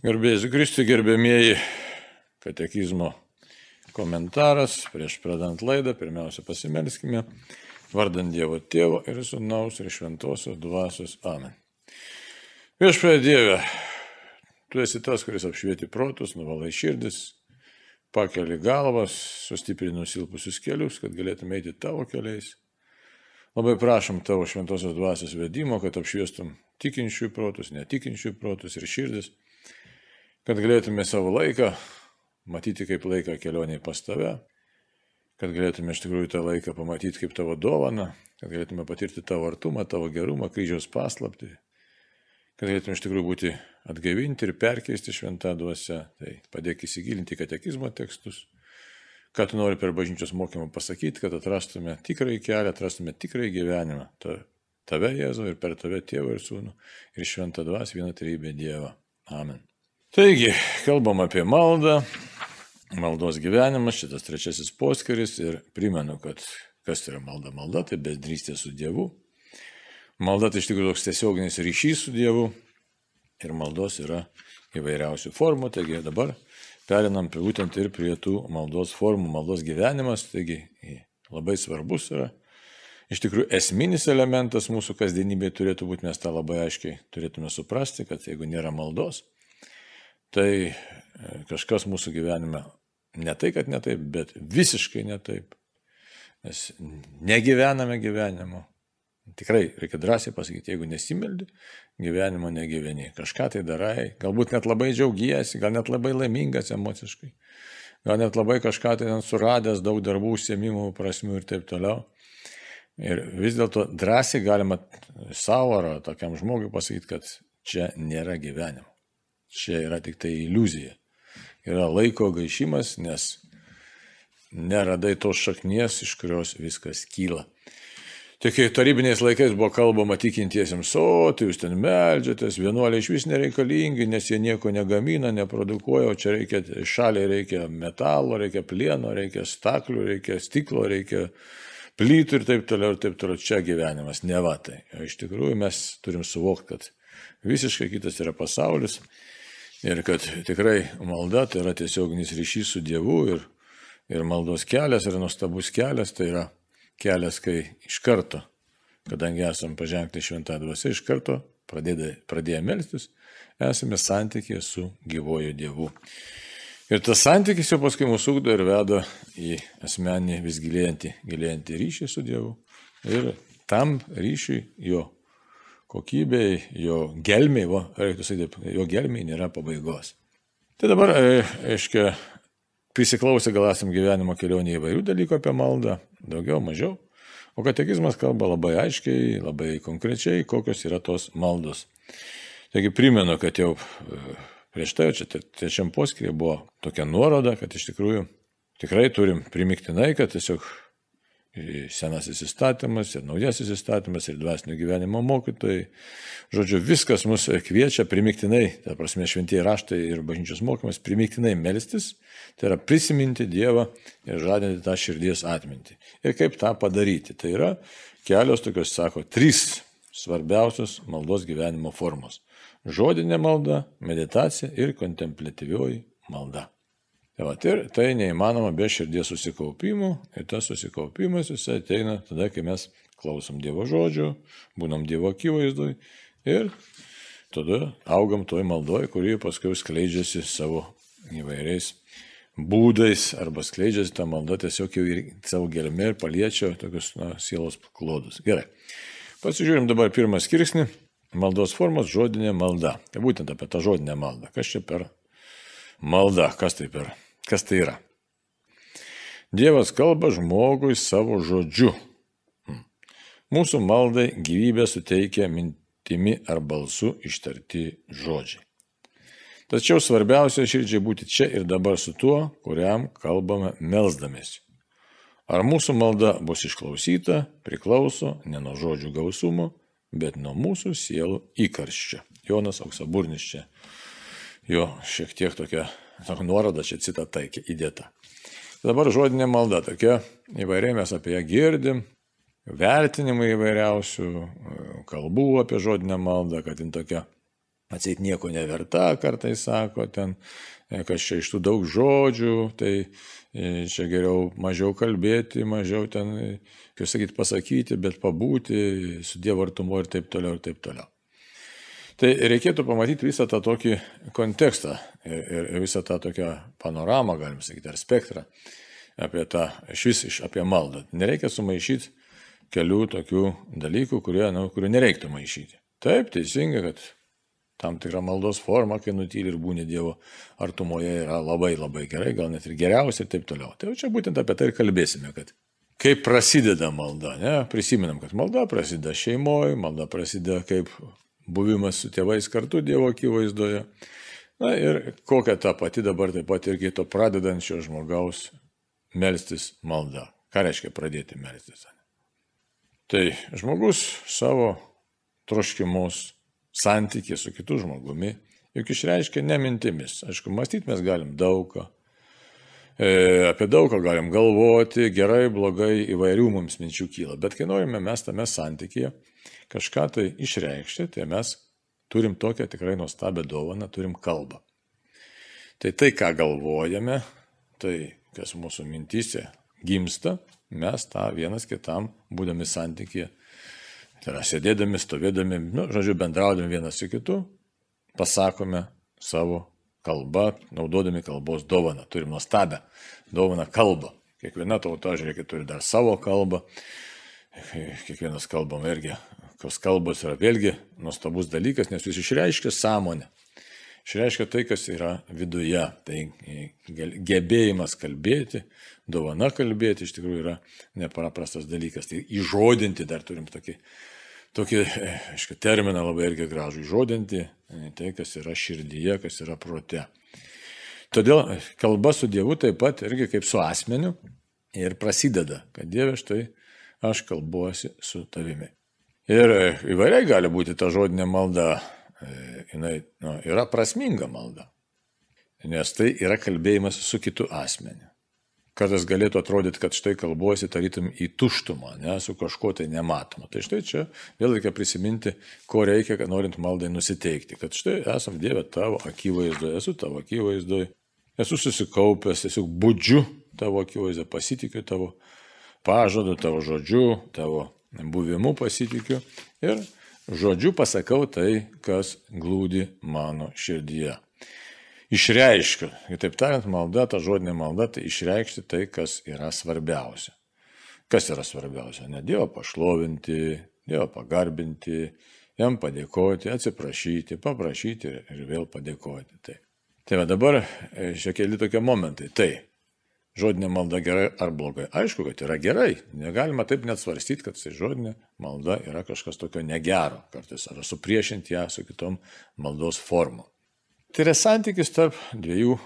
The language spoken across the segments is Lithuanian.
Gerbėjai Kristui, gerbėmieji katekizmo komentaras. Prieš pradant laidą, pirmiausia pasimelskime. Vardant Dievo Tėvo ir Sūnaus ir Šventosios Dvasios. Amen. Viešpatie Dieve, tu esi tas, kuris apšvieti protus, nuvalai širdis, pakeli galvas, sustiprini nusilpusius kelius, kad galėtume eiti tavo keliais. Labai prašom tavo šventosios dvasios vedimo, kad apšviestum tikinčiųjų protus, netikinčiųjų protus ir širdis kad galėtume savo laiką matyti kaip laiką kelioniai pas tave, kad galėtume iš tikrųjų tą laiką pamatyti kaip tavo dovaną, kad galėtume patirti tavo artumą, tavo gerumą, kryžiaus paslapti, kad galėtume iš tikrųjų būti atgaivinti ir perkeisti šventą dvasę. Tai padėk įsigilinti katekizmo tekstus, ką tu nori per bažnyčios mokymą pasakyti, kad atrastume tikrąjį kelią, atrastume tikrąjį gyvenimą. Ta, tave, Jėzau, ir per tave tėvą ir sūnų, ir šventą dvasę vieną trybę Dievą. Amen. Taigi, kalbam apie maldą, maldos gyvenimas, šitas trečiasis poskiris ir primenu, kad kas yra malda? Malda tai bendrystė su Dievu. Malda tai iš tikrųjų toks tiesioginis ryšys su Dievu ir maldos yra įvairiausių formų. Taigi dabar perinam būtent ir prie tų maldos formų, maldos gyvenimas, taigi labai svarbus yra. Iš tikrųjų, esminis elementas mūsų kasdienybėje turėtų būti, mes tą labai aiškiai turėtume suprasti, kad jeigu nėra maldos, tai e, kažkas mūsų gyvenime ne tai, kad ne taip, bet visiškai ne taip. Mes negyvename gyvenimo. Tikrai reikia drąsiai pasakyti, jeigu nesimeldi, gyvenimo negyveni. Kažką tai darai, galbūt net labai džiaugiesi, gal net labai laimingas emociškai, gal net labai kažką tai suradęs, daug darbų, užsiemimų, prasmių ir taip toliau. Ir vis dėlto drąsiai galima savo ar tokiam žmogui pasakyti, kad čia nėra gyvenimo čia yra tik tai iliuzija. Yra laiko gaišimas, nes neradai tos šaknies, iš kurios viskas kyla. Tik kai tarybiniais laikais buvo kalbama tikintiesiems, o tai jūs ten melžiatės, vienuoliai iš vis nereikalingi, nes jie nieko negamina, neprodukuoja, o čia reikia, šaliai reikia metalo, reikia plieno, reikia staklių, reikia stiklo, reikia plytų ir taip toliau, ir taip toliau. Čia gyvenimas, ne va tai. O iš tikrųjų mes turim suvokti, kad visiškai kitas yra pasaulis Ir kad tikrai malda tai yra tiesioginis ryšys su Dievu ir, ir maldos kelias yra nuostabus kelias, tai yra kelias, kai iš karto, kadangi esame pažengti šventą dvasę, iš karto pradėję, pradėję melstis, esame santykėje su gyvoju Dievu. Ir tas santykis jau paskui mūsų ugdo ir veda į asmenį vis gilėjantį, gilėjantį ryšį su Dievu. Ir tam ryšiui jo kokybei, jo gelmiai, va, reiktų sakyti, jo gelmiai nėra pabaigos. Tai dabar, e, aiškiai, prisiklausę gal esam gyvenimo kelionėje įvairių dalykų apie maldą, daugiau, mažiau, o katekizmas kalba labai aiškiai, labai konkrečiai, kokios yra tos maldos. Taigi primenu, kad jau e, prieš tai, čia trečiam poskirė buvo tokia nuoroda, kad iš tikrųjų tikrai turim primiktinai, kad tiesiog senasis įstatymas, ir naujasis įstatymas, ir dvasinio gyvenimo mokytojai. Žodžiu, viskas mus kviečia primiktinai, ta prasme, šventieji raštai ir bažnyčios mokymas, primiktinai melstis, tai yra prisiminti Dievą ir žadinti tą širdies atmintį. Ir kaip tą padaryti? Tai yra kelios tokios, sako, trys svarbiausios maldos gyvenimo formos. Žodinė malda, meditacija ir kontemplatyvioji malda. Tai, va, ir tai neįmanoma be širdies susikaupimų ir tas susikaupimas jisai ateina tada, kai mes klausom Dievo žodžių, būnam Dievo akivaizdui ir tada augam toj maldoj, kuri paskui skleidžiasi savo įvairiais būdais arba skleidžiasi tą maldą tiesiog jau ir savo gelme ir paliečia tokius na, sielos klodus. Gerai. Pasižiūrim dabar pirmą skirsnį. Maldos formos žodinė malda. Tai būtent apie tą žodinę maldą. Kas čia per malda? Kas tai per Kas tai yra? Dievas kalba žmogui savo žodžiu. Hmm. Mūsų maldai gyvybę suteikia mintimi ar balsu ištarti žodžiai. Tačiau svarbiausia širdžiai būti čia ir dabar su tuo, kuriam kalbame melzdamėsi. Ar mūsų malda bus išklausyta, priklauso ne nuo žodžių gausumo, bet nuo mūsų sielų įkarščio. Jonas Auksaburnis čia. Jo šiek tiek tokia nuoroda čia citata įdėta. Dabar žodinė malda tokia, įvairiai mes apie ją girdim, vertinimai įvairiausių, kalbų apie žodinę maldą, kad jin tokia atseit nieko neverta, kartais sako, ten, kas čia iš tų daug žodžių, tai e, čia geriau mažiau kalbėti, mažiau ten, kaip sakyti, pasakyti, bet pabūti su Dievo artumu ir taip toliau ir taip toliau. Tai reikėtų pamatyti visą tą tokį kontekstą ir, ir visą tą tokią panoramą, galim sakyti, ar spektrą apie tą, iš vis apie maldą. Nereikia sumaišyti kelių tokių dalykų, kurie, nu, kurių nereiktų maišyti. Taip, teisinga, kad tam tikra maldos forma, kai nutyli ir būni Dievo artumoje yra labai labai gerai, gal net ir geriausia ir taip toliau. Tai čia būtent apie tai ir kalbėsime, kad kaip prasideda malda, ne? prisiminam, kad malda prasideda šeimoje, malda prasideda kaip buvimas su tėvais kartu Dievo akivaizdoje. Na ir kokia ta pati dabar taip pat irgi to pradedančio žmogaus melstis malda. Ką reiškia pradėti melstis? Tai žmogus savo troškimus, santykį su kitu žmogumi, juk išreiškia ne mintimis. Aišku, mąstyti mes galim daugą, e, apie daugą galim galvoti, gerai, blogai, įvairių mums minčių kyla, bet kai norime mes tame santykėje kažką tai išreikšti, tai mes turim tokią tikrai nuostabią dovaną, turim kalbą. Tai tai, ką galvojame, tai, kas mūsų mintysė gimsta, mes tą vienas kitam, būdami santykėje, Tai yra sėdėdami, stovėdami, nu, žodžiu, bendraudami vienas su kitu, pasakome savo kalbą, naudodami kalbos dovaną. Turim nuostabę dovaną kalbą. Kiekviena tauta, žiūrėkit, turi dar savo kalbą. Kiekvienas kalbam irgi, kas kalbos yra vėlgi nuostabus dalykas, nes jūs išreiškia sąmonę. Išreiškia tai, kas yra viduje. Tai gebėjimas kalbėti, dovana kalbėti iš tikrųjų yra nepaprastas dalykas. Tai įžodinti dar turim tokį tokį, aišku, terminą labai irgi gražų žodinti, tai kas yra širdyje, kas yra prote. Todėl kalba su Dievu taip pat irgi kaip su asmeniu ir prasideda, kad Dieve štai aš kalbuosi su tavimi. Ir įvairiai gali būti ta žodinė malda, jinai nu, yra prasminga malda, nes tai yra kalbėjimas su kitu asmeniu kartais galėtų atrodyti, kad štai kalbuosi tarytum į tuštumą, ne, su kažkuo tai nematoma. Tai štai čia vėl reikia prisiminti, ko reikia, kad norint maldai nusiteikti. Kad štai esam Dieve tavo akivaizdoje, esu tavo akivaizdoje, esu susikaupęs, tiesiog būdžiu tavo akivaizdoje, pasitikiu tavo pažadu, tavo žodžiu, tavo buvimu pasitikiu ir žodžiu pasakau tai, kas glūdi mano širdyje išreiškiu. Kitaip tariant, malda, ta žodinė malda, tai išreikšti tai, kas yra svarbiausia. Kas yra svarbiausia? Ne Dievą pašlovinti, Dievą pagarbinti, jam padėkoti, atsiprašyti, paprašyti ir, ir vėl padėkoti. Tai, tai va dabar e, šiek keli tokie momentai. Tai žodinė malda gerai ar blogai? Aišku, kad yra gerai. Negalima taip net svarstyti, kad tai žodinė malda yra kažkas tokio negero kartais, ar supriešinti ją su kitom maldos formom. Tai yra santykis tarp dviejų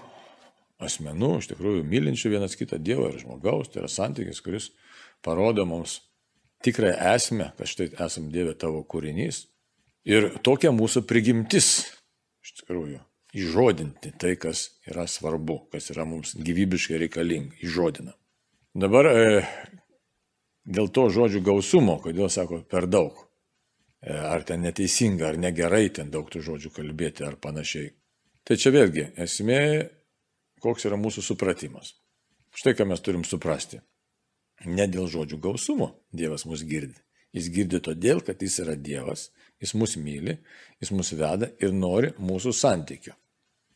asmenų, iš tikrųjų mylinčių vienas kitą Dievą ir žmogaus. Tai yra santykis, kuris parodo mums tikrąją esmę, kad štai esam Dieve tavo kūrinys. Ir tokia mūsų prigimtis, iš tikrųjų, įžodinti tai, kas yra svarbu, kas yra mums gyvybiškai reikalinga, įžodina. Dabar e, dėl to žodžių gausumo, kodėl sako per daug. E, ar ten neteisinga, ar negerai ten daug tų žodžių kalbėti, ar panašiai. Tai čia vėlgi esmė, koks yra mūsų supratimas. Štai ką mes turim suprasti. Ne dėl žodžių gausumo Dievas mus girdi. Jis girdi todėl, kad jis yra Dievas, jis mus myli, jis mus veda ir nori mūsų santykių.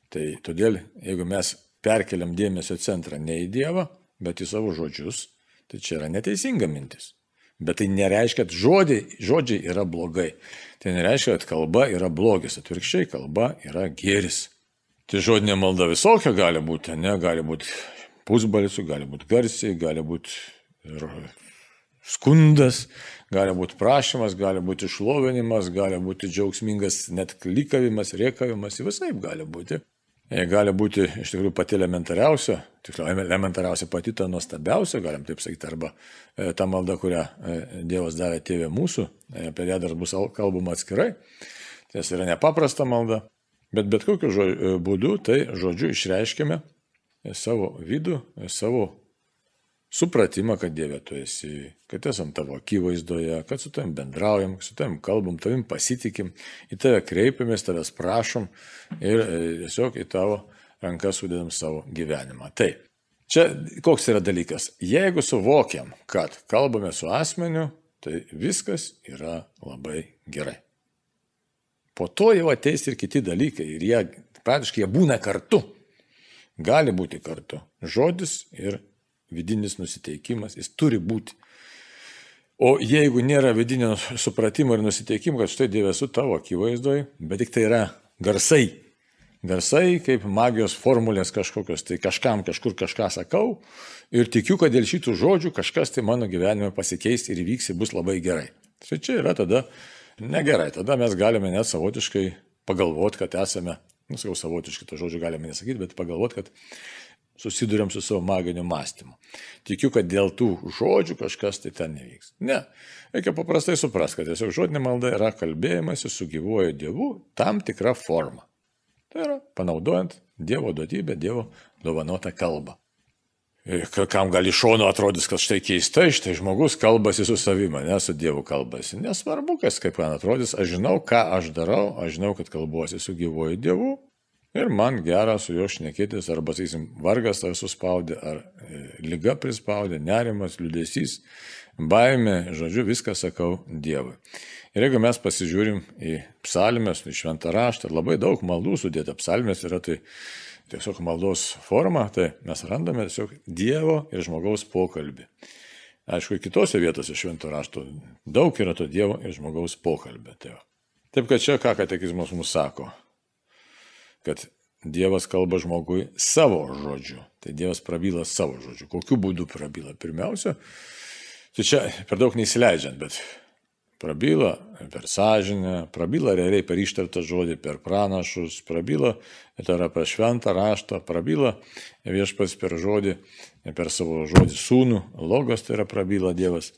Tai todėl, jeigu mes perkeliam dėmesio centrą ne į Dievą, bet į savo žodžius, tai čia yra neteisinga mintis. Bet tai nereiškia, kad žodžiai, žodžiai yra blogai. Tai nereiškia, kad kalba yra blogis. Atvirkščiai, kalba yra gėris. Tai žodinė malda visokia gali būti, ne, gali būti pusbalsių, gali būti garsiai, gali būti ir skundas, gali būti prašymas, gali būti išlovinimas, gali būti džiaugsmingas net klikavimas, riekavimas, visai gali būti. E, gali būti iš tikrųjų pati elementariausia, tiksliau, elementariausia pati ta nuostabiausia, galim taip sakyti, arba e, ta malda, kurią e, Dievas davė tėvė mūsų, apie ją dar bus kalbama atskirai. Tai yra nepaprasta malda. Bet bet kokiu žodžiu, būdu tai žodžiu išreiškime savo vidų, savo supratimą, kad Dieve tu esi, kad esam tavo akivaizdoje, kad su tavim bendraujam, su tavim kalbam, tavim pasitikim, į tave kreipiamės, tavęs prašom ir e, tiesiog į tavo rankas sudedam savo gyvenimą. Tai čia koks yra dalykas. Jeigu suvokiam, kad kalbame su asmeniu, tai viskas yra labai gerai. Po to jau ateis ir kiti dalykai ir jie praktiškai jie būna kartu. Gali būti kartu. Žodis ir vidinis nusiteikimas, jis turi būti. O jeigu nėra vidinio supratimo ir nusiteikimo, kad štai Dieve su tavo akivaizdoje, bet tik tai yra garsai. Garsai kaip magijos formulės kažkokios, tai kažkam kažkur kažką sakau ir tikiu, kad dėl šitų žodžių kažkas tai mano gyvenime pasikeis ir įvyks ir bus labai gerai. Tai čia yra tada negerai, tada mes galime net savotiškai pagalvoti, kad esame, nusakau savotiškai, to žodžio galime nesakyti, bet pagalvoti, kad susidurėm su savo maginiu mąstymu. Tikiu, kad dėl tų žodžių kažkas tai ten nevyks. Ne. Reikia paprastai suprasti, kad tiesiog žodinė malda yra kalbėjimas su gyvuoju Dievu tam tikra forma. Tai yra panaudojant Dievo duotybę, Dievo dovanotą kalbą. Kam gali šono atrodys, kad štai keistai, štai žmogus kalbasi su savimi, ne su Dievu kalbasi. Nesvarbu, kas kaip man atrodys, aš žinau, ką aš darau, aš žinau, kad kalbuosi su gyvuoju Dievu, Ir man gera su juo šnekėtis, arba, sakysim, vargas ar suspaudė, ar e, lyga prispaudė, nerimas, liudesys, baime, žodžiu, viską sakau Dievui. Ir jeigu mes pasižiūrim į psalmės, į šventą raštą, labai daug maldų sudėta, psalmės yra tai tiesiog maldos forma, tai mes randame tiesiog Dievo ir žmogaus pokalbį. Aišku, kitose vietose švento rašto daug yra to Dievo ir žmogaus pokalbė. Tai Taip kad čia ką katekizmas mums sako kad Dievas kalba žmogui savo žodžiu. Tai Dievas prabyla savo žodžiu. Kokiu būdu prabyla? Pirmiausia, tai čia per daug neįsileidžiant, bet prabyla per sąžinę, prabyla realiai per ištartą žodį, per pranašus, prabyla, tai yra per šventą raštą, prabyla viešpas per žodį, per savo žodį sūnų, logos tai yra prabyla Dievas.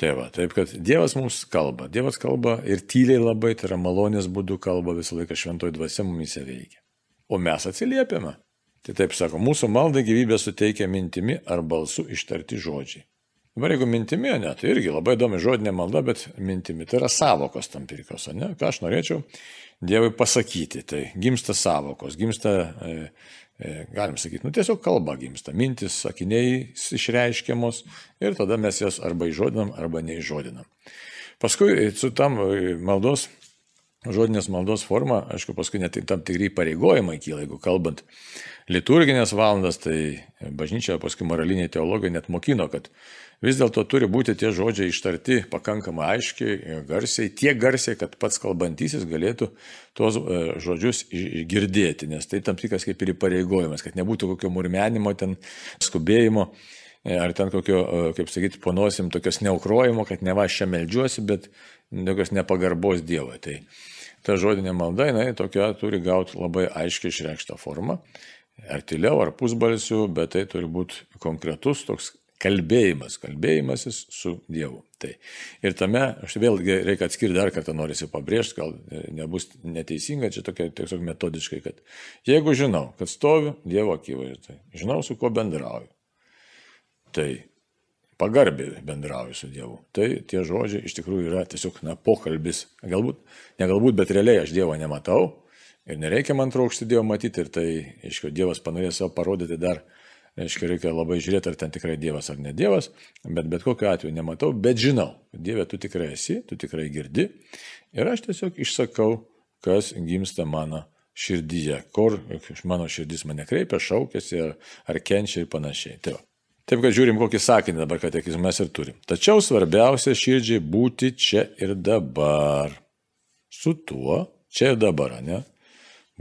Tai va, taip kad Dievas mums kalba. Dievas kalba ir tyliai labai, tai yra malonės būdu kalba visą laiką šventoji dvasia mumise veikia. O mes atsiliepiame. Tai taip sako, mūsų malda gyvybę suteikia mintimi ar balsu ištarti žodžiai. Dabar jeigu mintimi, ne, tai irgi labai įdomi žodinė malda, bet mintimi tai yra savokos tam pirkos, ne? Ką aš norėčiau Dievui pasakyti, tai gimsta savokos, gimsta E, galim sakyti, nu tiesiog kalba gimsta, mintis, sakiniai išreiškiamos ir tada mes jas arba įžodinam, arba neižodinam. Paskui su tam e, maldos, žodinės maldos forma, aišku, paskui net tam tikrai pareigojimai kyla, jeigu kalbant liturginės valandas, tai bažnyčia, paskui moraliniai teologai net mokino, kad vis dėlto turi būti tie žodžiai ištarti pakankamai aiškiai, garsiai, tiek garsiai, kad pats kalbantysis galėtų tuos e, žodžius girdėti, nes tai tam tikras kaip ir įpareigojimas, kad nebūtų kokio murmenimo, ten skubėjimo. E, ar ten kokio, e, kaip sakyti, ponosim, tokios neukrojimo, kad ne va aš čia melžiuosi, bet tokios nepagarbos Dievui. Tai ta žodinė malda, jinai tokia turi gauti labai aiškiai išreikštą formą ar tyliau, ar pusbalsiu, bet tai turi būti konkretus toks kalbėjimas, kalbėjimasis su Dievu. Tai. Ir tame, aš vėlgi reikia atskirti dar kartą, norisi pabrėžti, gal nebus neteisinga, čia tokia tiesiog metodiškai, kad jeigu žinau, kad stoviu Dievo akivaizdoje, žinau, su kuo bendrauju, tai pagarbiai bendrauju su Dievu. Tai tie žodžiai iš tikrųjų yra tiesiog, na, pokalbis. Galbūt, ne galbūt, bet realiai aš Dievo nematau, Ir nereikia man trokšti Dievo matyti ir tai, aišku, Dievas panorėjo savo parodyti dar, aišku, reikia labai žiūrėti, ar ten tikrai Dievas ar ne Dievas, bet bet kokiu atveju nematau, bet žinau, kad Dieve tu tikrai esi, tu tikrai girdi ir aš tiesiog išsakau, kas gimsta mano širdyje, kur mano širdis mane kreipia, šaukėsi ar, ar kenčia ir panašiai. Tai va. Taip, kad žiūrim, kokį sakinį dabar katekizmą mes ir turim. Tačiau svarbiausia širdžiai būti čia ir dabar. Su tuo čia ir dabar, ne?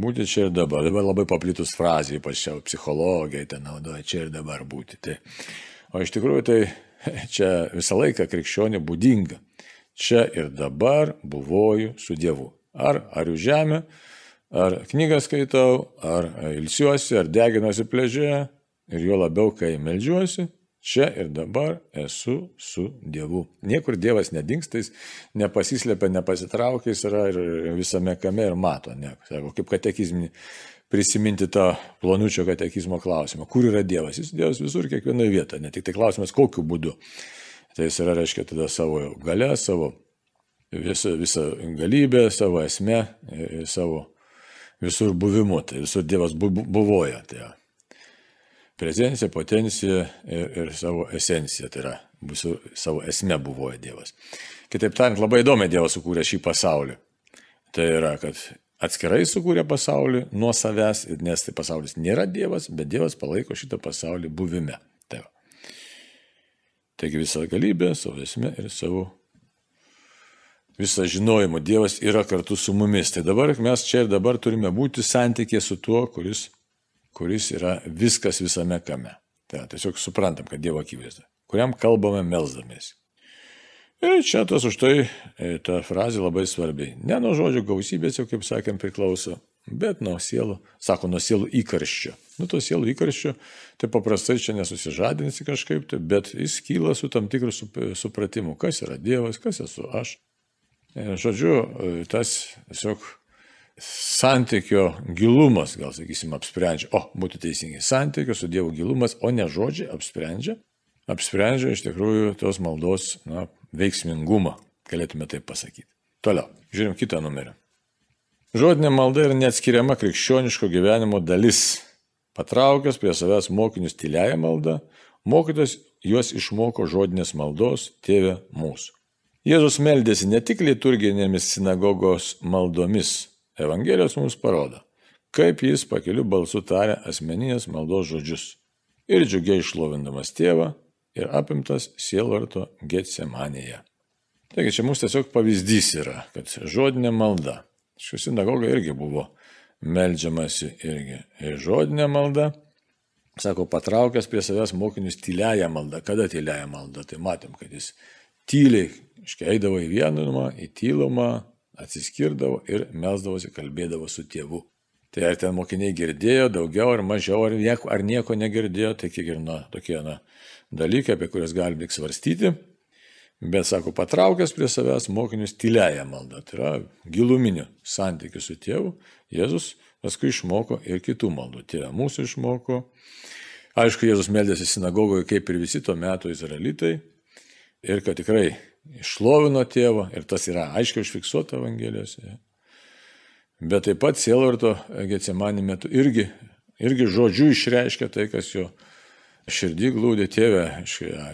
Būti čia ir dabar. Dabar labai paplitus frazė, ypač čia psichologai ten naudoja čia ir dabar būti. Tai, o iš tikrųjų tai čia visą laiką krikščionių būdinga. Čia ir dabar buvoju su Dievu. Ar ariu žemę, ar knygą skaitau, ar ilsiuosi, ar deginuosi pležė. Ir jo labiau, kai melžiuosi, Čia ir dabar esu su Dievu. Niekur Dievas nedingstais, nepasislėpia, nepasitraukia, jis yra ir visame kame ir mato. Ne, sako, kaip katekizminį prisiminti tą planučio katekizmo klausimą. Kur yra Dievas? Jis Dievas visur, kiekvienoje vietoje. Ne tik tai klausimas, kokiu būdu. Tai jis yra, reiškia, tada savo galę, savo visą, visą galybę, savo esmę, savo visur buvimu. Tai visur Dievas bu, buvoja. Tai prezencija, potencija ir, ir savo esencija, tai yra visų savo esme buvoja Dievas. Kitaip tariant, labai įdomi Dievas sukūrė šį pasaulį. Tai yra, kad atskirai sukūrė pasaulį nuo savęs, nes tai pasaulis nėra Dievas, bet Dievas palaiko šitą pasaulį buvime. Tai va. Taigi visa galybė, savo esmė ir savo visą žinojimą Dievas yra kartu su mumis. Tai dabar mes čia ir dabar turime būti santykė su tuo, kuris kuris yra viskas visame kame. Tai tiesiog suprantam, kad Dievo akivaizda, kuriam kalbame melzdamės. Ir čia tas už tai e, ta frazė labai svarbi. Ne nuo žodžių gausybės, jau kaip sakėm, priklauso, bet nuo sielų, sako, nuo sielų įkarščio. Nu, to sielų įkarščio, tai paprastai čia nesusižadinsi kažkaip, tai, bet jis kyla su tam tikru supratimu, kas yra Dievas, kas esu aš. E, žodžiu, e, tas tiesiog santykio gilumas, gal sakysim, apsprendžia, o būtų teisingai, santykio su Dievu gilumas, o ne žodžiai apsprendžia, apsprendžia iš tikrųjų tos maldos na, veiksmingumą, galėtume taip pasakyti. Toliau, žiūrim kitą numerį. Žodinė malda yra neatskiriama krikščioniško gyvenimo dalis. Patraukęs prie savęs mokinius tyliaja malda, mokytas juos išmoko žodinės maldos tėvė mūsų. Jėzus meldėsi ne tik liturginėmis sinagogos maldomis, Evangelijos mums parodo, kaip jis pakeliu balsu tarė asmeninės maldos žodžius ir džiugiai išlovindamas tėvą ir apimtas sielvarto Getsemanėje. Taigi čia mums tiesiog pavyzdys yra, kad žodinė malda. Šių sinagoga irgi buvo melžiamasi irgi. Ir žodinė malda, sako, patraukęs prie savęs mokinius tyliają maldą. Kada tyliają maldą? Tai matėm, kad jis tyliai, iškai eidavo į vienumą, į tylumą, atsiskirdavo ir melsdavosi, kalbėdavo su tėvu. Tai ar ten mokiniai girdėjo daugiau ar mažiau, ar nieko, ar nieko negirdėjo, tai kiek ir na, tokie na, dalykai, apie kuriuos galim tik svarstyti. Bet, sako, patraukęs prie savęs mokinius tyliają maldą, tai yra giluminių santykių su tėvu, Jėzus paskui išmoko ir kitų maldų. Tėvė mūsų išmoko. Aišku, Jėzus meldėsi sinagogoje kaip ir visi tuo metu izraelitai. Ir kad tikrai išlovino tėvą ir tas yra aiškiai užfiksuota Evangelijose. Bet taip pat sielvarto Getsemanį metu irgi, irgi žodžiu išreiškia tai, kas jo širdį glūdė tėvė,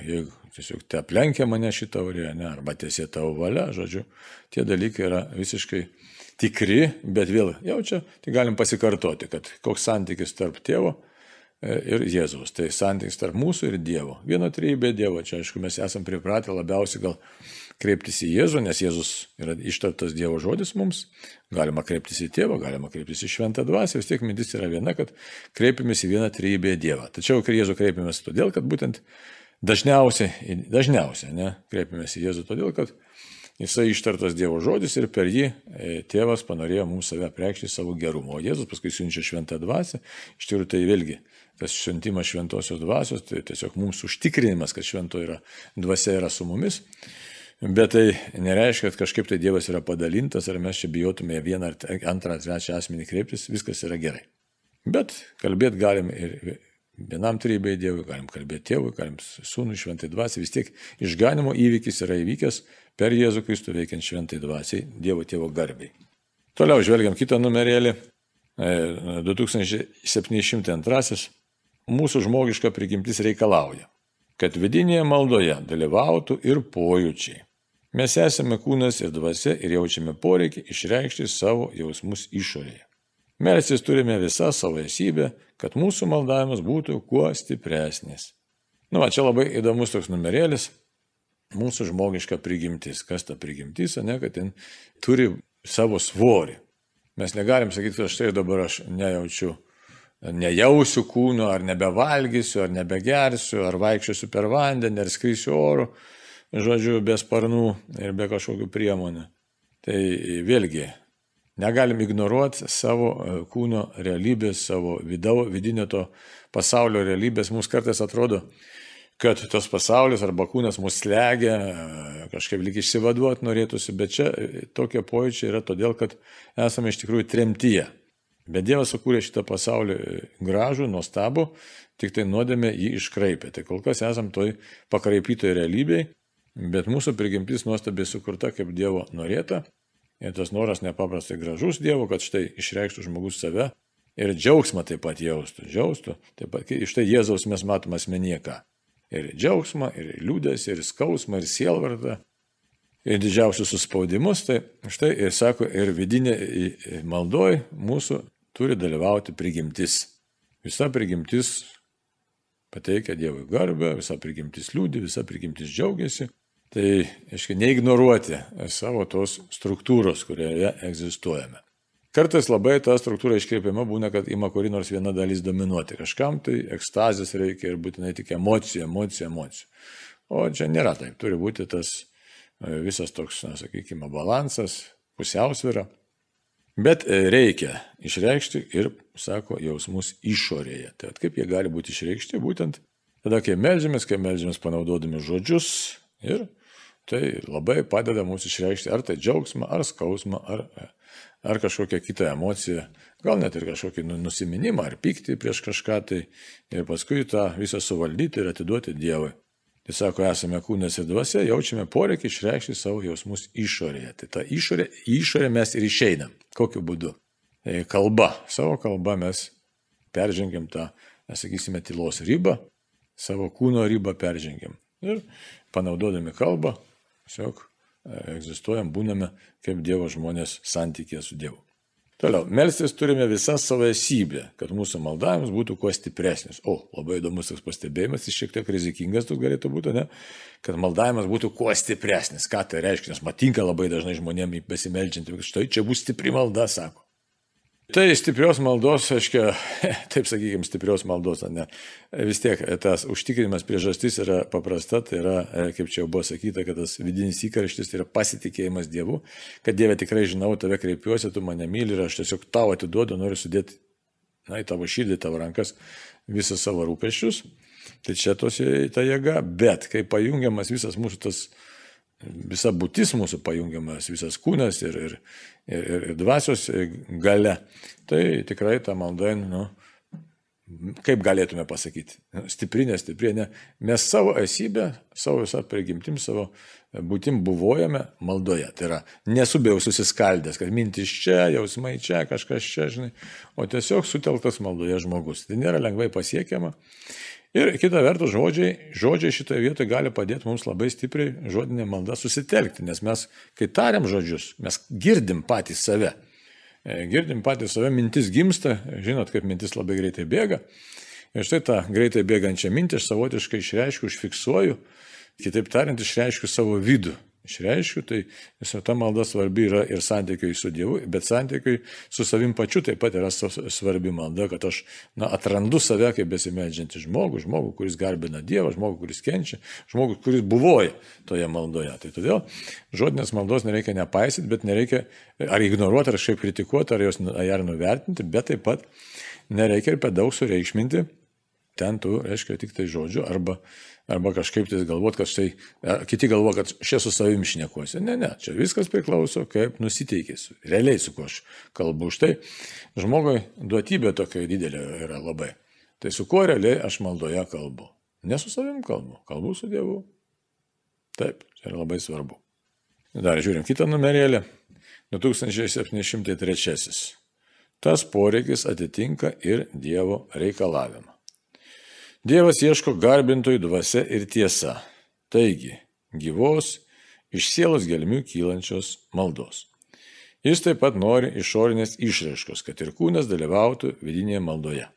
jeigu tiesiog te aplenkia mane šitą varę, ne, arba tiesiai tavo valia, žodžiu, tie dalykai yra visiškai tikri, bet vėl jau čia tai galim pasikartoti, kad koks santykis tarp tėvo ir Jėzaus. Tai santykis tarp mūsų ir Dievo. Vieno trybė Dievo. Čia, aišku, mes esame pripratę labiausiai gal kreiptis į Jėzų, nes Jėzus yra ištartas Dievo žodis mums. Galima kreiptis į tėvą, galima kreiptis į šventą dvasę. Vis tiek mintis yra viena, kad kreipiamės į vieną trybę Dievą. Tačiau į Jėzų kreipiamės todėl, kad būtent dažniausiai, dažniausiai ne, kreipiamės į Jėzų todėl, kad Jisai ištartas Dievo žodis ir per jį e, tėvas panorėjo mums save preikšti savo gerumo. O Jėzus paskui siunčia šventą dvasę. Iš tikrųjų tai vėlgi tas šventimas šventosios dvasios, tai tiesiog mums užtikrinimas, kad švento yra, dvasia yra su mumis. Bet tai nereiškia, kad kažkaip tai Dievas yra padalintas, ar mes čia bijotume vieną, ar antrą, ar trečią asmenį kreiptis, viskas yra gerai. Bet kalbėti galim ir vienam trybei Dievui, galim kalbėti tėvui, galim sūnui šventai dvasiai, vis tiek išganimo įvykis yra įvykęs per Jėzų Kristų veikiant šventai dvasiai, Dievo tėvo garbiai. Toliau žvelgiam kitą numerėlį, 2702 mūsų žmogiška prigimtis reikalauja, kad vidinėje maldoje dalyvautų ir pojūčiai. Mes esame kūnas ir dvasia ir jaučiame poreikį išreikšti savo jausmus išorėje. Melsis turime visą savo esybę, kad mūsų maldavimas būtų kuo stipresnis. Nu, va, čia labai įdomus toks numerėlis. Mūsų žmogiška prigimtis. Kas ta prigimtis, ne, kad ten turi savo svorį. Mes negalim sakyti, kad štai dabar aš nejaučiu nejausiu kūno, ar nebevalgysiu, ar nebegersiu, ar vaikščiosiu per vandenį, ar skrisiu oru, žodžiu, be sparnų ir be kažkokių priemonių. Tai vėlgi, negalim ignoruoti savo e, kūno realybės, savo vidau, vidinio to pasaulio realybės. Mums kartais atrodo, kad tas pasaulis arba kūnas mus slegia, kažkaip lyg išsivaduoti norėtųsi, bet čia tokie pojūčiai yra todėl, kad esame iš tikrųjų tremtyje. Bet Dievas sukūrė šitą pasaulį gražų, nuostabų, tik tai nuodėmė jį iškraipė. Tai kol kas esam toj pakraipytoj realybėj, bet mūsų prigimtis nuostabiai sukurta kaip Dievo norėta. Ir tas noras nepaprastai gražus Dievo, kad štai išreikštų žmogus save ir džiaugsmą taip pat jaustų. Džiaustų. Taip pat iš tai Jėzaus mes matome asmenyje ką ir džiaugsmą, ir liūdės, ir skausmą, ir sielvartą, ir didžiausius suspaudimus. Tai štai ir sako, ir vidinė maldoj mūsų turi dalyvauti prigimtis. Visa prigimtis pateikia Dievui garbę, visa prigimtis liūdė, visa prigimtis džiaugiasi. Tai, aiškiai, neignoruoti savo tos struktūros, kurioje egzistuojame. Kartais labai ta struktūra iškreipiama būna, kad ima kuri nors viena dalis dominuoti. Kažkam tai ekstazės reikia ir būtinai tik emocija, emocija, emocija. O čia nėra taip. Turi būti tas e, visas toks, na, sakykime, balansas, pusiausvėra. Bet e, reikia išreikšti ir, sako, jausmus išorėje. Tai kaip jie gali būti išreikšti? Būtent tada, kai melžiamės, kai melžiamės panaudodami žodžius ir tai labai padeda mums išreikšti ar tai džiaugsmą, ar skausmą, ar e, ar kažkokią kitą emociją, gal net ir kažkokį nu, nusiminimą ar pyktį prieš kažką tai ir paskui tą visą suvaldyti ir atiduoti Dievui. Tai sako, esame kūnas ir dvasia, jaučiame poreikį išreikšti savo jausmus išorėje. Tai tą išorę, išorę mes ir išeinam. Kokiu būdu? Tai kalba. Savo kalba mes peržengiam tą, sakysime, tylos ribą, savo kūno ribą peržengiam. Ir panaudodami kalbą, tiesiog egzistuojam, būname kaip Dievo žmonės santykė su Dievu. Toliau, melstis turime visą savo esybę, kad mūsų maldavimas būtų kuo stipresnis. O, labai įdomus toks pastebėjimas, jis šiek tiek rizikingas tu galėtų būti, ne? Kad maldavimas būtų kuo stipresnis. Ką tai reiškia? Nes matinka labai dažnai žmonėms besimeldžiantį, kad štai čia bus stipri malda, sako. Tai stiprios maldos, aiškiai, taip sakykime, stiprios maldos, ne. Vis tiek tas užtikrinimas priežastis yra paprasta, tai yra, e, kaip čia jau buvo sakyta, kad tas vidinis įkarštis tai yra pasitikėjimas Dievu, kad Dieve tikrai žinau, tave kreipiuosi, tu mane myli ir aš tiesiog tau atiduodu, noriu sudėti, na, į tavo širdį, tavo rankas visą savo rūpešius. Tai čia tos ta jėga, bet kai pajungiamas visas mūsų tas visa būtis mūsų pajungiamas, visas kūnas ir, ir, ir, ir dvasios gale, tai tikrai ta malda, nu, kaip galėtume pasakyti, stiprinė, stiprinė, mes savo esybę, savo visą prigimtim, savo būtim buvojame maldoje. Tai yra, nesubėjau susiskaldęs, kad mintis čia, jausmai čia, kažkas čia, žinai, o tiesiog sutelktas maldoje žmogus. Tai nėra lengvai pasiekiama. Ir kita vertus, žodžiai, žodžiai šitoje vietoje gali padėti mums labai stipriai žodinė malda susitelkti, nes mes, kai tariam žodžius, mes girdim patys save. E, girdim patys save, mintis gimsta, žinot, kaip mintis labai greitai bėga. Ir štai tą greitai bėgančią mintį aš savotiškai išreiškiu, užfiksuoju, kitaip tariant, išreiškiu savo vidų išreiškiu, tai visą ta malda svarbi yra ir santykiui su Dievu, bet santykiui su savim pačiu taip pat yra svarbi malda, kad aš na, atrandu save kaip besimedžiantį žmogų, žmogų, kuris garbina Dievą, žmogų, kuris kenčia, žmogų, kuris buvoja toje maldoje. Tai todėl žodinės maldos nereikia nepaisyti, bet nereikia ar ignoruoti, ar kažkaip kritikuoti, ar jos ar nuvertinti, bet taip pat nereikia ir per daug sureikšminti ten tu, reiškia, tik tai žodžiu, arba arba kažkaip tai galvot, kad štai, kiti galvo, kad šia su savimi šnekuosi. Ne, ne, čia viskas priklauso, kaip nusiteikėsiu, realiai su kuo aš kalbu. Štai žmogui duotybė tokia didelė yra labai. Tai su kuo realiai aš maldoje kalbu? Ne su savim kalbu, kalbu su Dievu. Taip, tai yra labai svarbu. Dar žiūrim kitą numerėlį. 2703. Tas poreikis atitinka ir Dievo reikalavimą. Dievas ieško garbintojų dvasia ir tiesa. Taigi, gyvos, iš sielos gelmių kylančios maldos. Jis taip pat nori išorinės išraiškos, kad ir kūnas dalyvautų vidinėje maldoje.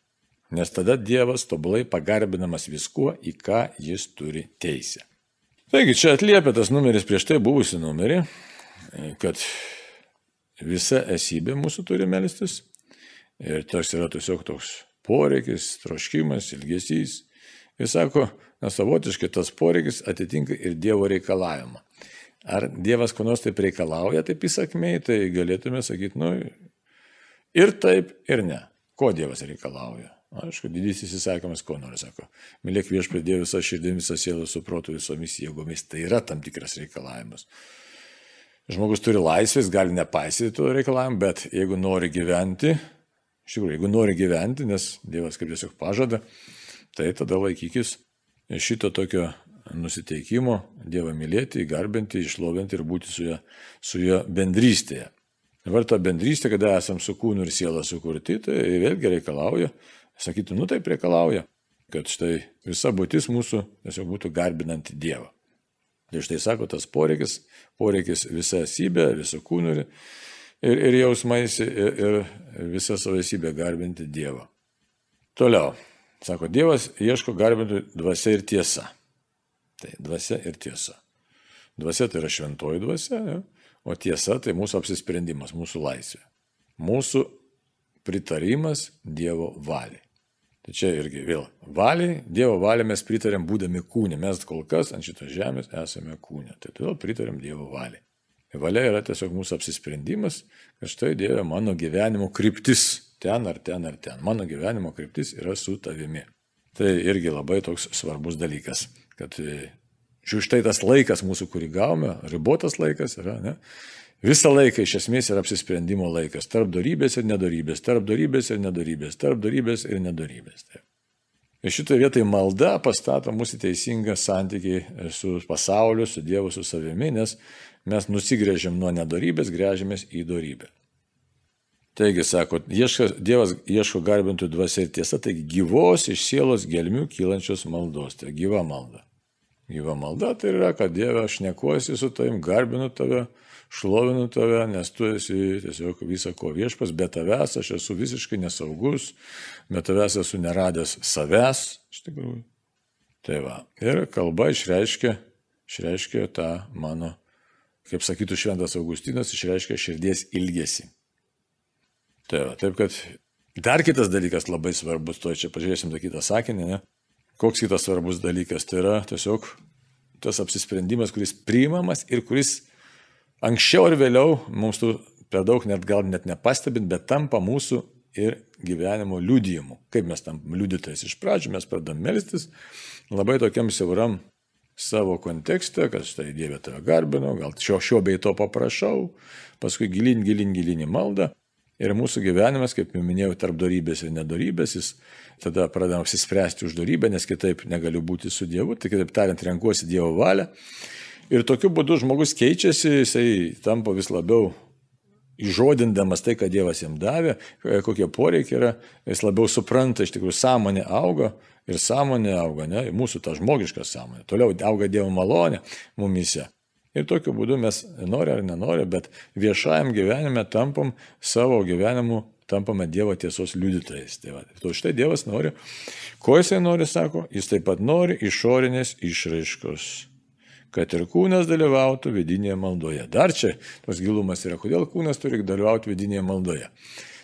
Nes tada Dievas tobulai pagarbinamas viskuo, į ką jis turi teisę. Taigi čia atliepia tas numeris prieš tai buvusi numerį, kad visa esybė mūsų turi melstis. Ir tas yra tiesiog toks poreikis, troškimas, ilgesys. Ir sako, na savotiškai tas poreikis atitinka ir Dievo reikalavimą. Ar Dievas ko nors taip reikalauja, taip įsakmiai, tai galėtume sakyti, nu, ir taip, ir ne. Ko Dievas reikalauja? Aišku, didysis įsakymas, ko nori, sako. Mylėk viešpatį Dievą visą širdį, visą sielą, su protu, visomis jėgomis. Tai yra tam tikras reikalavimas. Žmogus turi laisvės, gali nepaisyti to reikalavimo, bet jeigu nori gyventi, iš tikrųjų, jeigu nori gyventi, nes Dievas kaip tiesiog pažada, tai tada laikykis šito tokio nusiteikimo Dievą mylėti, garbinti, išlovinti ir būti su juo, su juo bendrystėje. Dabar ta bendrystė, kada esam su kūnu ir siela sukurti, tai vėlgi reikalauja, sakytų, nu taip reikalauja, kad štai visa būtis mūsų tiesiog būtų garbinanti Dievą. Tai štai sako tas poreikis, poreikis visą esybę, visą kūnų ir, ir, ir jausmais ir, ir visą savo esybę garbinti Dievą. Toliau, sako, Dievas ieško garbinti dvasia ir tiesa. Tai dvasia ir tiesa. Dvasia tai yra šventoji dvasia. Ja? O tiesa tai mūsų apsisprendimas, mūsų laisvė. Mūsų pritarimas Dievo valiai. Tai čia irgi vėl valiai, Dievo valiai mes pritarėm būdami kūne. Mes kol kas ant šitos žemės esame kūne. Tai todėl pritarėm Dievo valiai. Valia yra tiesiog mūsų apsisprendimas, kad štai Dieve mano gyvenimo kryptis ten ar ten ar ten. Mano gyvenimo kryptis yra su tavimi. Tai irgi labai toks svarbus dalykas, kad Žiūrėjau, štai tas laikas mūsų, kurį gavome, ribotas laikas yra, ne? Visą laiką iš esmės yra apsisprendimo laikas tarp darybės ir nedarybės, tarp darybės ir nedarybės, tarp darybės ir nedarybės. Taip. Ir šitoje vietoje malda pastato mūsų teisingą santykį su pasauliu, su Dievu, su savimi, nes mes nusigrėžiam nuo nedarybės, grėžiamės į darybę. Taigi, sako, ieška, Dievas ieško garbintų dvasia ir tiesa, taigi gyvos iš sielos gelmių kylančios maldos, tai gyva malda. Gyva malda tai yra, kad Dieve aš nekuosi su tavim, garbinu tave, šlovinu tave, nes tu esi tiesiog visą ko viešpas, be tavęs aš esu visiškai nesaugus, be tavęs esu neradęs savęs, iš tikrųjų. Tai va. Ir kalba išreiškia, išreiškia tą mano, kaip sakytų Šventas Augustinas, išreiškia širdies ilgesį. Tai va, taip kad dar kitas dalykas labai svarbus, to čia pažiūrėsim tą kitą sakinį, ne? Koks kitas svarbus dalykas? Tai yra tiesiog tas apsisprendimas, kuris priimamas ir kuris anksčiau ar vėliau mums tų per daug net gal net nepastebint, bet tampa mūsų ir gyvenimo liudijimu. Kaip mes tam liudytais iš pradžių mes pradam melstis labai tokiam siauram savo kontekste, kad štai Dieve tave garbinu, gal šio, šio bei to paprašau, paskui gilin, gilin, gilin į maldą. Ir mūsų gyvenimas, kaip jau minėjau, tarp darybės ir nedarybės, jis tada pradedam apsispręsti už darybę, nes kitaip negaliu būti su Dievu, tai kitaip tariant, renkuosi Dievo valią. Ir tokiu būdu žmogus keičiasi, jisai tampa vis labiau įžodindamas tai, ką Dievas jam davė, kokie poreikiai yra, jis labiau supranta, iš tikrųjų sąmonė auga ir sąmonė auga, ne, mūsų ta žmogiška sąmonė. Toliau auga Dievo malonė mumise. Ir tokiu būdu mes, nori ar nenori, bet viešajam gyvenime tampam savo gyvenimu, tampame Dievo tiesos liudytojais. Tai va, to štai Dievas nori. Ko jisai nori, sako, jis taip pat nori išorinės išraiškos kad ir kūnas dalyvautų vidinėje maldoje. Dar čia tos gilumas yra, kodėl kūnas turi dalyvauti vidinėje maldoje.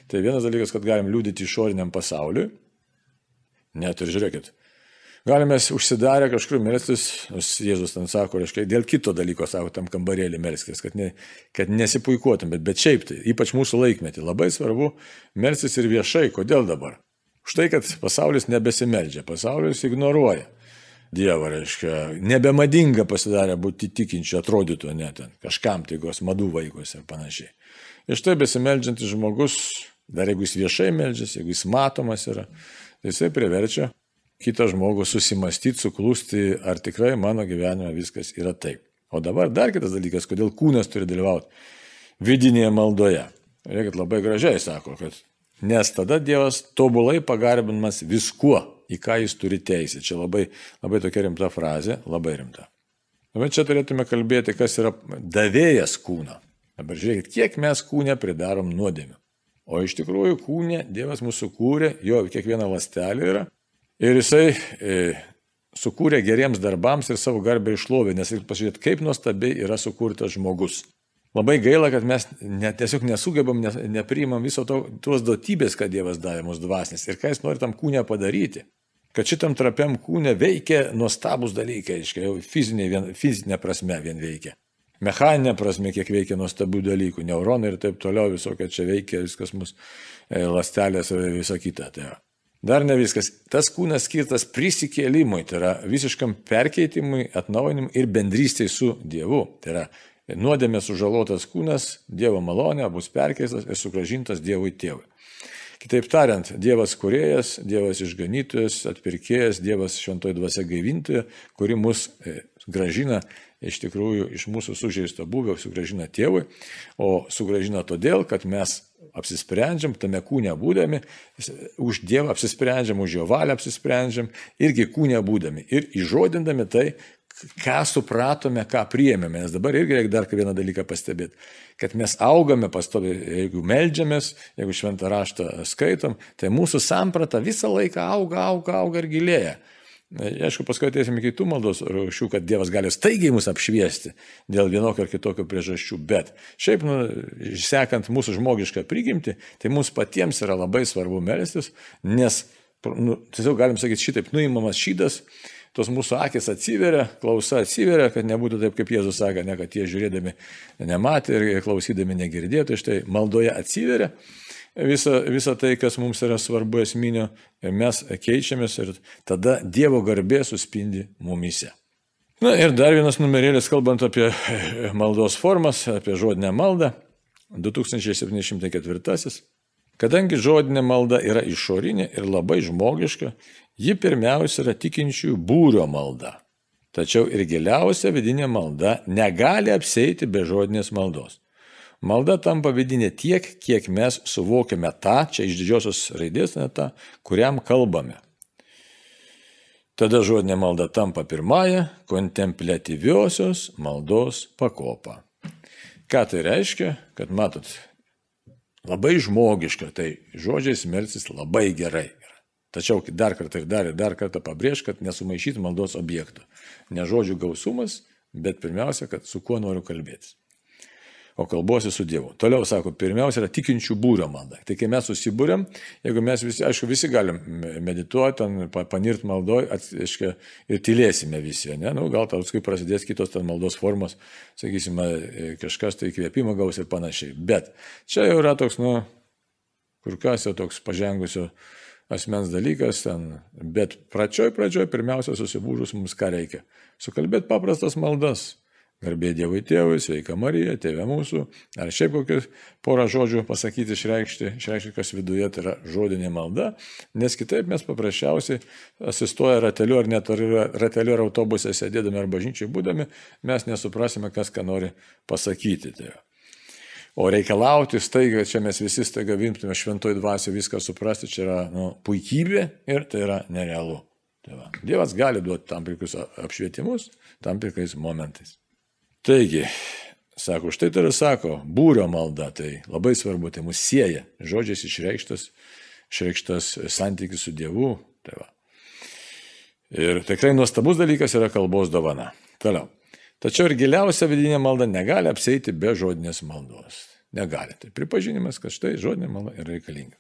Tai vienas dalykas, kad galim liūdyti išoriniam pasauliui. Net ir žiūrėkit, Galime užsidarę kažkur melstis, Jėzus ten sako, reiškia, dėl kito dalyko sako, tam kambarėlį melskis, kad, ne, kad nesipuikuotum, bet, bet šiaip tai, ypač mūsų laikmetį, labai svarbu melstis ir viešai. Kodėl dabar? Štai, kad pasaulis nebesimeldžia, pasaulis ignoruoja. Dievą, reiškia, nebemadinga pasidarė būti tikinčiu, atrodytų net kažkam taigos madų vaikus ir panašiai. Ir štai besimeldžiantis žmogus, dar jeigu jis viešai meldžiasi, jeigu jis matomas yra, tai jisai priverčia kitą žmogų susimastyti, suklusti, ar tikrai mano gyvenime viskas yra taip. O dabar dar kitas dalykas, kodėl kūnas turi dalyvauti vidinėje maldoje. Reikia labai gražiai sako, kad nes tada Dievas tobulai pagarbinamas viskuo, į ką jis turi teisę. Čia labai, labai tokia rimta frazė, labai rimta. Dabar čia turėtume kalbėti, kas yra davėjas kūną. Dabar žiūrėkit, kiek mes kūne pridarom nuodėmių. O iš tikrųjų kūne Dievas mūsų kūrė, jo kiekviena lastelė yra Ir jisai e, sukūrė geriems darbams ir savo garbę išlovė, nes ir pasižiūrėt, kaip nuostabiai yra sukurtas žmogus. Labai gaila, kad mes net, tiesiog nesugebam, ne, nepriimam viso to, tuos duotybės, kad Dievas davė mūsų dvasnis ir ką jis nori tam kūnę padaryti. Kad šitam trapiam kūnė veikia nuostabus dalykai, aiškiai, jau fizinė, vien, fizinė prasme vien veikia. Mechaninė prasme, kiek veikia nuostabių dalykų, neuronai ir taip toliau, visokia čia veikia, viskas mūsų e, lastelės ir visa kita. Tai Dar ne viskas. Tas kūnas skirtas prisikėlimui, tai yra visiškam perkeitimui, atnaujinimui ir bendrystėje su Dievu. Tai yra nuodėmė sužalotas kūnas, Dievo malonė bus perkeistas ir sugražintas Dievui tėvui. Kitaip tariant, Dievas kuriejas, Dievas išganytojas, atpirkėjas, Dievas šventoji dvasia gaivintoja, kuri mus e, gražina iš tikrųjų iš mūsų sužeisto buvio, sugražina tėvui, o sugražina todėl, kad mes apsisprendžiam, tame kūne būdami, už Dievą apsisprendžiam, už Jo valią apsisprendžiam, irgi kūne būdami ir įžodindami tai, ką supratome, ką priėmėme. Nes dabar irgi reikia dar vieną dalyką pastebėti, kad mes augame pastovi, jeigu melžiamės, jeigu šventą raštą skaitom, tai mūsų samprata visą laiką auga, auga, auga ir gilėja. Aišku, paskui ateisime kitų maldos rūšių, kad Dievas gali staigiai mus apšviesti dėl vienokio ar kitokio priežasčių, bet šiaip, nu, sekant mūsų žmogišką prigimtį, tai mums patiems yra labai svarbu melstis, nes, nu, tiesiog galim sakyti, šitaip nuimamas šydas, tos mūsų akis atsiveria, klausa atsiveria, kad nebūtų taip, kaip Jėzus sakė, ne kad jie žiūrėdami nematė ir klausydami negirdėtų, štai maldoje atsiveria visą, visą tai, kas mums yra svarbu esminio, mes keičiamės ir tada Dievo garbė suspindi mumise. Na ir dar vienas numerėlis, kalbant apie maldos formas, apie žodinę maldą, 2704. Kadangi žodinė malda yra išorinė ir labai žmogiška, ji pirmiausia yra tikinčiųjų būrio malda. Tačiau ir giliausia vidinė malda negali apseiti be žodinės maldos. Malda tampa vidinė tiek, kiek mes suvokiame tą, čia iš didžiosios raidės, ne tą, kuriam kalbame. Tada žodinė malda tampa pirmąją kontemplatyviosios maldos pakopą. Ką tai reiškia? Kad matot, labai žmogiška, tai žodžiais melsis labai gerai. Tačiau dar kartą ir dar dar kartą pabrėž, kad nesumaišyti maldos objektų. Ne žodžių gausumas, bet pirmiausia, kad su kuo noriu kalbėtis o kalbuosi su Dievu. Toliau sako, pirmiausia yra tikinčių būrio malda. Tai kai mes susibūrėm, jeigu mes visi, aišku, visi galim medituoti, panirt maldoj, aiškia, ir tylėsime visi, ne? Nu, gal tau kai prasidės kitos ten maldos formos, sakysime, kažkas tai įkvėpimą gaus ir panašiai. Bet čia jau yra toks, nu, kur kas jau toks pažengusio asmens dalykas ten. Bet pradžioj, pradžioj, pirmiausia, susibūrus mums ką reikia. Sukalbėti paprastas maldas Garbė Dievui Tėvui, sveika Marija, Tėvė mūsų, ar šiaip kokius porą žodžių pasakyti, išreikšti, išreikšti, kas viduje tai yra žodinė malda, nes kitaip mes paprasčiausiai asistuoja rateliu ar net rateliu ar autobuse sėdėdami ar bažnyčiai būdami, mes nesuprasime, kas ką nori pasakyti. Tai. O reikalauti staiga, čia mes visi staiga vimtume šventoj dvasio viską suprasti, čia yra nu, puikybė ir tai yra nerealu. Tai va. Dievas gali duoti tam tikrus apšvietimus, tam tikrais momentais. Taigi, sako, štai tai yra sako, būrio malda, tai labai svarbu, tai mus sieja, žodžiais išreikštas, išreikštas santykis su Dievu. Tai va. ir tikrai nuostabus dalykas yra kalbos dovana. Toliau. Tačiau ir giliausia vidinė malda negali apseiti be žodinės maldos. Negali. Tai pripažinimas, kad štai žodinė malda yra reikalinga.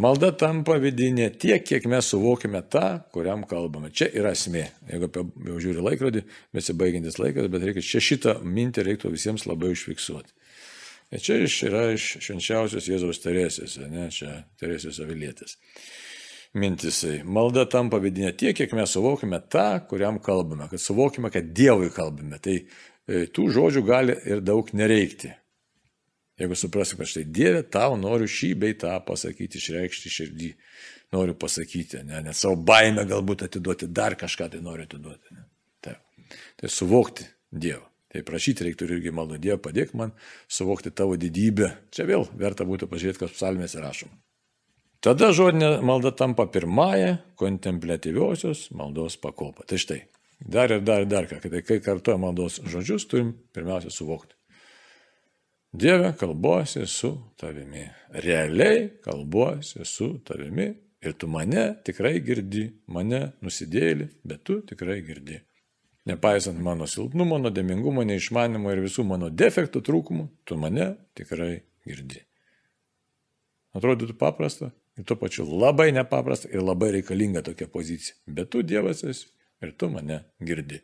Malda tampa vidinė tiek, kiek mes suvokime tą, kuriam kalbame. Čia yra esmė. Jeigu apie, jau žiūri laikrodį, besibaigiantis laikas, bet reikia čia šitą mintį reiktų visiems labai užfiksuoti. Ir čia iš, yra iš švenčiausios Jėzaus Teresės, ne, čia Teresės avilietės. Mintisai. Malda tampa vidinė tiek, kiek mes suvokime tą, kuriam kalbame, kad suvokime, kad Dievui kalbame. Tai e, tų žodžių gali ir daug nereikti. Jeigu suprasiu, kad štai Dieve, tau noriu šį bei tą pasakyti, išreikšti širdį, noriu pasakyti, ne, net savo baimę galbūt atiduoti, dar kažką tai noriu atiduoti. Ne. Tai, tai suvokti Dievą. Tai prašyti reiktų irgi maldo Dievą, padėk man suvokti tavo didybę. Čia vėl verta būtų pažiūrėti, kas psalmėse rašoma. Tada žodinė malda tampa pirmąją kontemplatyviosios maldos pakopą. Tai štai, dar ir dar ir dar ką, tai kai kartuoja maldos žodžius, turim pirmiausia suvokti. Dieve, kalbuosi su tavimi. Realiai kalbuosi su tavimi ir tu mane tikrai girdi, mane nusidėlį, bet tu tikrai girdi. Nepaisant mano silpnumo, nuodėmingumo, neišmanimo ir visų mano defektų trūkumų, tu mane tikrai girdi. Atrodytų paprasta ir tuo pačiu labai nepaprasta ir labai reikalinga tokia pozicija. Bet tu Dievas esi ir tu mane girdi.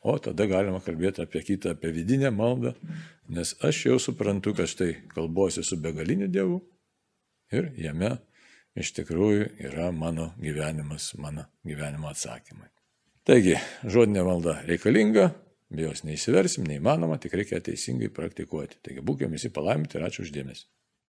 O tada galima kalbėti apie kitą, apie vidinę maldą, nes aš jau suprantu, kad štai kalbuosi su begaliniu Dievu ir jame iš tikrųjų yra mano gyvenimas, mano gyvenimo atsakymai. Taigi, žodinė valda reikalinga, be jos neįsiversim, neįmanoma, tik reikia teisingai praktikuoti. Taigi, būkime visi palaiminti ir ačiū uždėmesi.